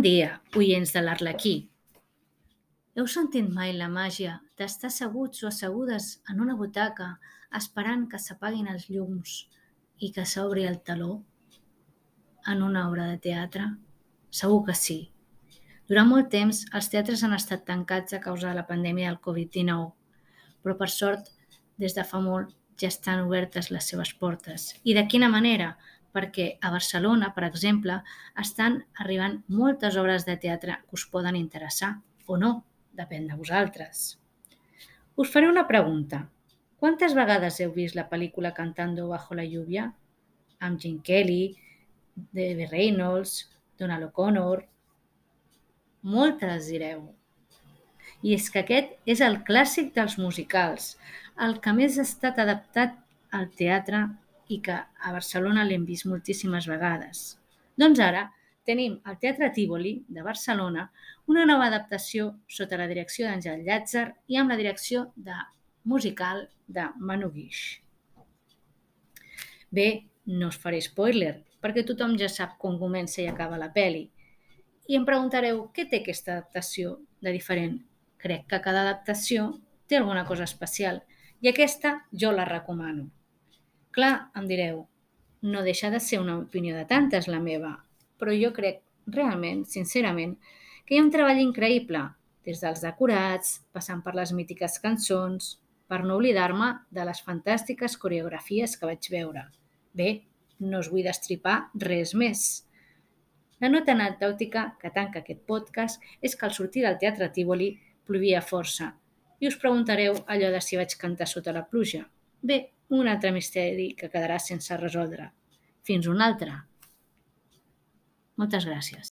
dia, oients de l'Arlequí. Heu sentit mai la màgia d'estar asseguts o assegudes en una butaca esperant que s'apaguin els llums i que s'obri el taló en una obra de teatre? Segur que sí. Durant molt temps, els teatres han estat tancats a causa de la pandèmia del Covid-19, però per sort, des de fa molt ja estan obertes les seves portes. I de quina manera? Perquè a Barcelona, per exemple, estan arribant moltes obres de teatre que us poden interessar o no, depèn de vosaltres. Us faré una pregunta. Quantes vegades heu vist la pel·lícula Cantando bajo la lluvia? Amb Jim Kelly, Debbie Reynolds, Donald O'Connor... Moltes, direu. I és que aquest és el clàssic dels musicals, el que més ha estat adaptat al teatre i que a Barcelona l'hem vist moltíssimes vegades. Doncs ara tenim al Teatre Tívoli de Barcelona una nova adaptació sota la direcció d'Àngel Llàtzer i amb la direcció de musical de Manu Guix. Bé, no us faré spoiler, perquè tothom ja sap com comença i acaba la peli. I em preguntareu què té aquesta adaptació de diferent. Crec que cada adaptació té alguna cosa especial i aquesta jo la recomano. Clar, em direu, no deixa de ser una opinió de tantes la meva, però jo crec realment, sincerament, que hi ha un treball increïble, des dels decorats, passant per les mítiques cançons, per no oblidar-me de les fantàstiques coreografies que vaig veure. Bé, no us vull destripar res més. La nota anecdòtica que tanca aquest podcast és que al sortir del Teatre Tívoli plovia força i us preguntareu allò de si vaig cantar sota la pluja. Bé, un altre misteri que quedarà sense resoldre. Fins un altre. Moltes gràcies.